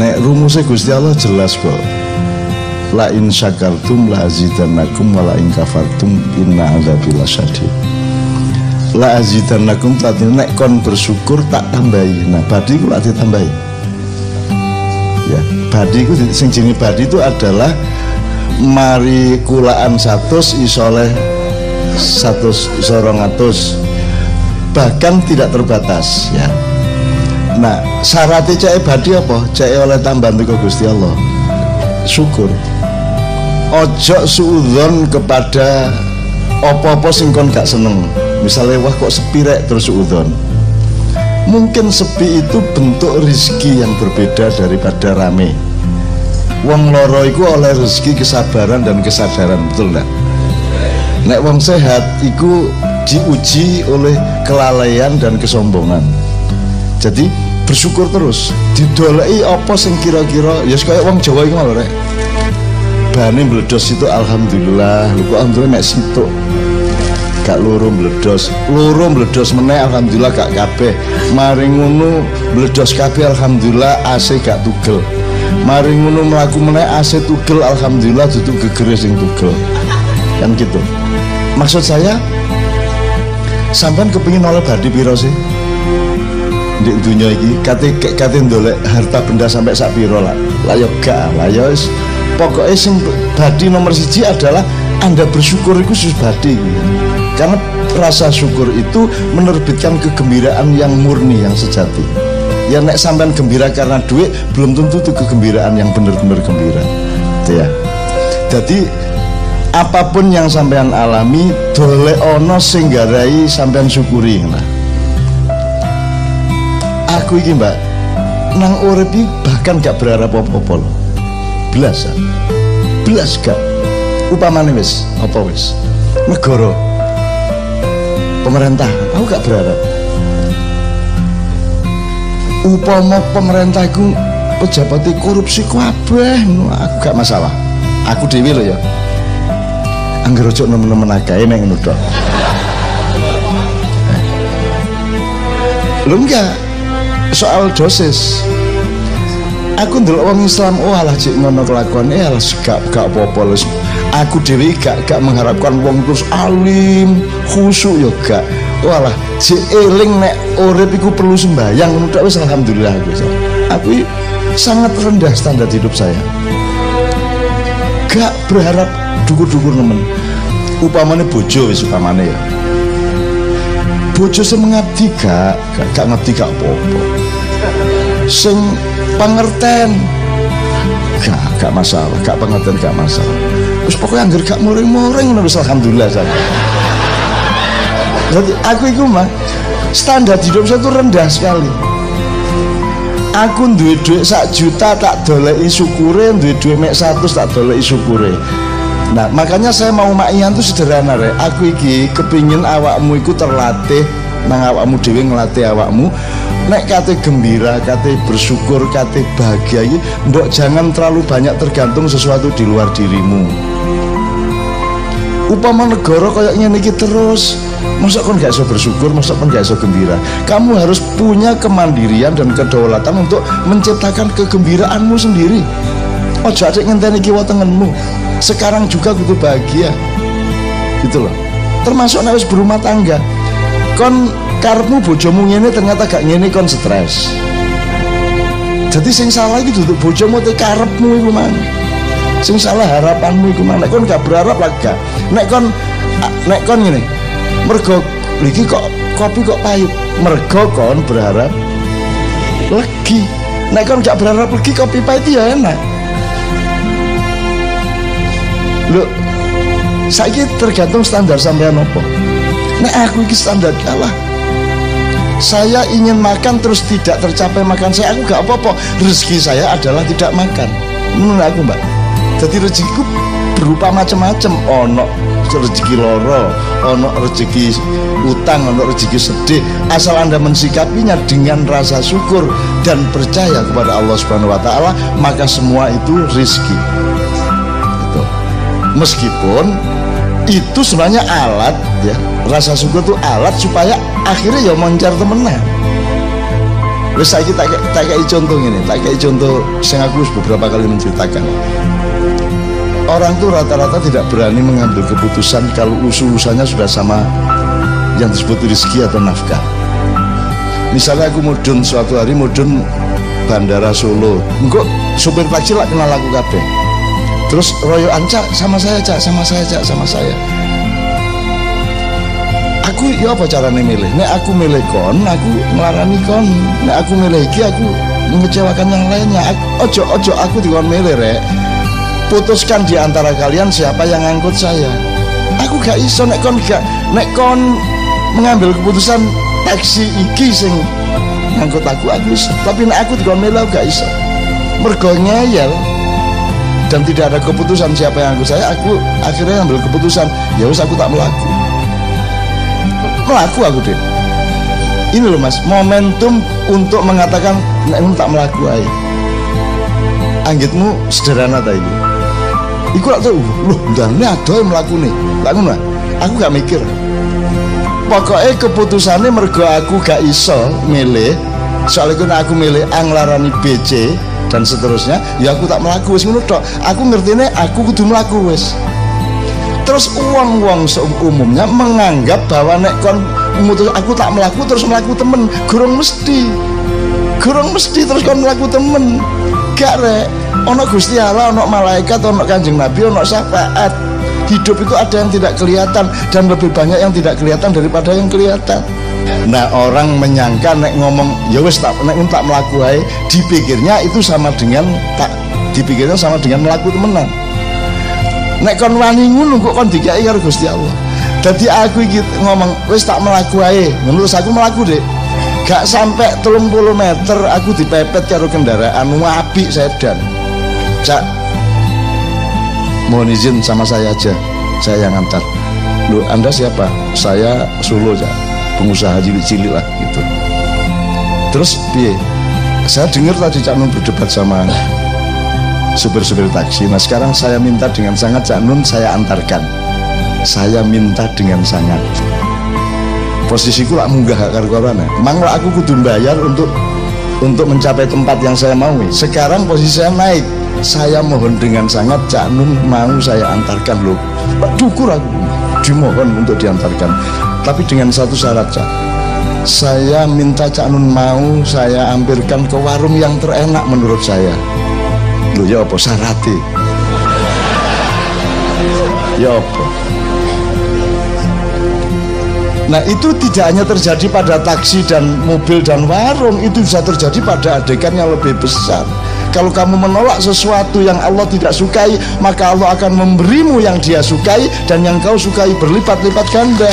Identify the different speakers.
Speaker 1: nek rumusnya Gusti Allah jelas kok. La in syakartum la azidannakum wa la in kafartum inna adzabi lasyadid. La azidannakum tadi nek kon bersyukur tak tambahi. Nah badi ku lak ditambahi. Ya badi ku sing jenenge badi itu adalah mari kulaan satus isoleh satus isorong atus. Bahkan tidak terbatas ya. Nah syaratnya cek badi apa? Cek oleh tambahan tuh Gusti Allah. Syukur. Ojo suudon kepada opo-opo sing kon gak seneng. Misalnya wah kok sepi rek terus suudon mungkin sepi itu bentuk rizki yang berbeda daripada rame. Wong loro iku oleh rezeki kesabaran dan kesadaran betul enggak nek wong sehat iku diuji oleh kelalaian dan kesombongan. Jadi bersyukur terus. Didolei apa sing kira-kira? Ya kayak wong Jawa iku lho rek. Bane meledos itu alhamdulillah. Lu kok alhamdulillah nek situ gak loro meledos loro meledos meneh alhamdulillah gak kabeh. Mari ngono meledos kabeh alhamdulillah AC gak tugel. Mari ngono mlaku meneh AC tugel alhamdulillah dudu gegere sing tugel. Kan gitu. Maksud saya sampean kepingin oleh badi piro sih di dunia ini kate kate ndolek harta benda sampai sak piro lah. Lah yo gak lah yo pokoknya sing badi nomor siji adalah anda bersyukur itu sus badi. Karena rasa syukur itu menerbitkan kegembiraan yang murni yang sejati. Ya nek sampean gembira karena duit belum tentu itu kegembiraan yang benar-benar gembira. Itu ya. Jadi apa pun yang sampean alami dole ono sing garai sampean syukuri lah aku iki mbak nang urip bahkan gak berharap apa-apa belas belas gak. Upamane wis apa wis? Negara. Pemerintah aku gak berharap. Upama pemerintah itu pejabat korupsi kabeh aku gak masalah. Aku dewi loh ya. Anggar ojo nemen-nemen akeh nek ngono tok. Lho enggak soal dosis. Aku ndelok wong Islam oh alah cik ngono kelakuan. Eh alah gak gak apa-apa aku dewi gak gak mengharapkan wong terus alim khusyuk yo gak. Oh alah cik eling nek urip iku perlu sembahyang ngono wis alhamdulillah aku aku sangat rendah standar hidup saya. Gak berharap dukur-dukur nemen. Upamane bojo wis upamane ya bojo sing mengabdi gak gak, ngabdi gak apa-apa. Sing pengertian gak gak masalah. Gak pengertian gak masalah. Terus pokoknya anggar gak muring-muring wis alhamdulillah saya jadi aku itu mah standar hidup saya itu rendah sekali. Aku duwe duit sak juta tak dolei syukure duwe duit mek satu tak dolei syukure nah makanya saya mau makian tuh sederhana re aku iki kepingin awakmu iku terlatih nang awakmu dhewe ngelatih awakmu nek kate gembira, kate bersyukur, kate bahagia iki mbok jangan terlalu banyak tergantung sesuatu di luar dirimu. Upama negara kayak ngene iki terus, masa kon gak iso bersyukur, masa kon gak iso gembira. Kamu harus punya kemandirian dan kedaulatan untuk menciptakan kegembiraanmu sendiri. Ojo adik ngenteni kiwa tengenmu. Sekarang juga kudu bahagia. Gitu loh. Termasuk nek berumah tangga. Kon karepmu bojomu ngene ternyata gak ngene kon stres. Jadi sing salah iki duduk bojomu te karepmu iku mang. Sing salah harapanmu iku mang. Nek kon gak berharap lagi gak. Nek kon nek kon ngene. Mergo iki kok kopi kok pahit. Mergo kon berharap legi. Nek kon gak berharap legi kopi pahit ya enak. Loh, saya tergantung standar sampean apa. Nek aku iki standar kalah saya ingin makan terus tidak tercapai makan saya aku gak apa-apa. Rezeki saya adalah tidak makan. Menurut aku mbak. Jadi rezekiku berupa macam-macam ono rezeki loro ono rezeki utang ono rezeki sedih. Asal anda mensikapinya dengan rasa syukur dan percaya kepada Allah Subhanahu Wa Taala maka semua itu itu meskipun itu sebenarnya alat ya rasa syukur itu alat supaya akhirnya ya moncar temenan Wes saiki tak tak contoh ini, tak kayak contoh sing aku beberapa kali menceritakan. Orang tuh rata-rata tidak berani mengambil keputusan kalau usul-usulnya sudah sama yang disebut rezeki atau nafkah. Misalnya aku mudun suatu hari mudun bandara Solo, enggak supir taksi lah kenal aku kabeh. Terus royo anca sama saya cak, sama saya cak, sama saya. Aku ya apa caranya milih? Nek aku milih kon aku melarani kon. Nek aku milih iki aku mengecewakan yang lainnya. Aku, ojo ojo aku dikon milih rek. Putuskan di antara kalian siapa yang ngangkut saya. Aku gak iso nek kon gak nek kon mengambil keputusan taksi iki sing ngangkut aku aku tapi nek aku dikon milih aku gak iso. Mergo ngeyel dan tidak ada keputusan siapa yang ngangkut saya aku akhirnya ambil keputusan. Ya wis aku tak melaku. Melaku aku deh ini loh mas momentum untuk mengatakan nek tak melaku aja anggitmu sederhana tadi iku lak tuh loh dan ini ada yang melaku nih. Tak ngono aku gak mikir. Pokoknya keputusannya mergo aku gak iso milih. Soalnya aku aku milih anglarani BC dan seterusnya. Ya aku tak melaku wis ngono aku ngerti nih aku kudu melaku wis. Terus uang-uang seumumnya menganggap bahwa nek kon aku tak melaku terus melaku temen. Gurung mesti. Gurung mesti terus kon melaku temen. Gak rek. Ono Gusti Allah ono malaikat ono kanjeng Nabi ono syafaat. Hidup itu ada yang tidak kelihatan dan lebih banyak yang tidak kelihatan daripada yang kelihatan nah orang menyangka nek ngomong ya wis tak nek tak melaku dipikirnya itu sama dengan tak dipikirnya sama dengan melaku temenan. Nek kon wani ngono kok kon dikai karo Gusti Allah? Dadi aku iki ngomong wis tak melaku ae. Menurut aku melaku deh gak sampai telung puluh meter aku dipepet karo kendaraan apik sedan. Cak. Mohon izin sama saya aja. Saya yang antar. Lu anda siapa? Saya Solo cak pengusaha cilik-cilik lah gitu terus piye saya dengar tadi Cak Nun berdebat sama supir-supir taksi. Nah sekarang saya minta dengan sangat Cak Nun saya antarkan. Saya minta dengan sangat. Posisiku lah munggah karo kawane. Mangla aku kudu bayar untuk untuk mencapai tempat yang saya mau. Sekarang posisi saya naik. Saya mohon dengan sangat Cak Nun mau saya antarkan loh. Dukur aku dimohon untuk diantarkan. Tapi dengan satu syarat Cak. Saya minta Cak Nun mau saya ambilkan ke warung yang terenak menurut saya. Lho ya apa syarate ya apa? Nah itu tidak hanya terjadi pada taksi dan mobil dan warung Itu bisa terjadi pada adegan yang lebih besar. Kalau kamu menolak sesuatu yang Allah tidak sukai Maka Allah akan memberimu yang dia sukai Dan yang kau sukai berlipat-lipat ganda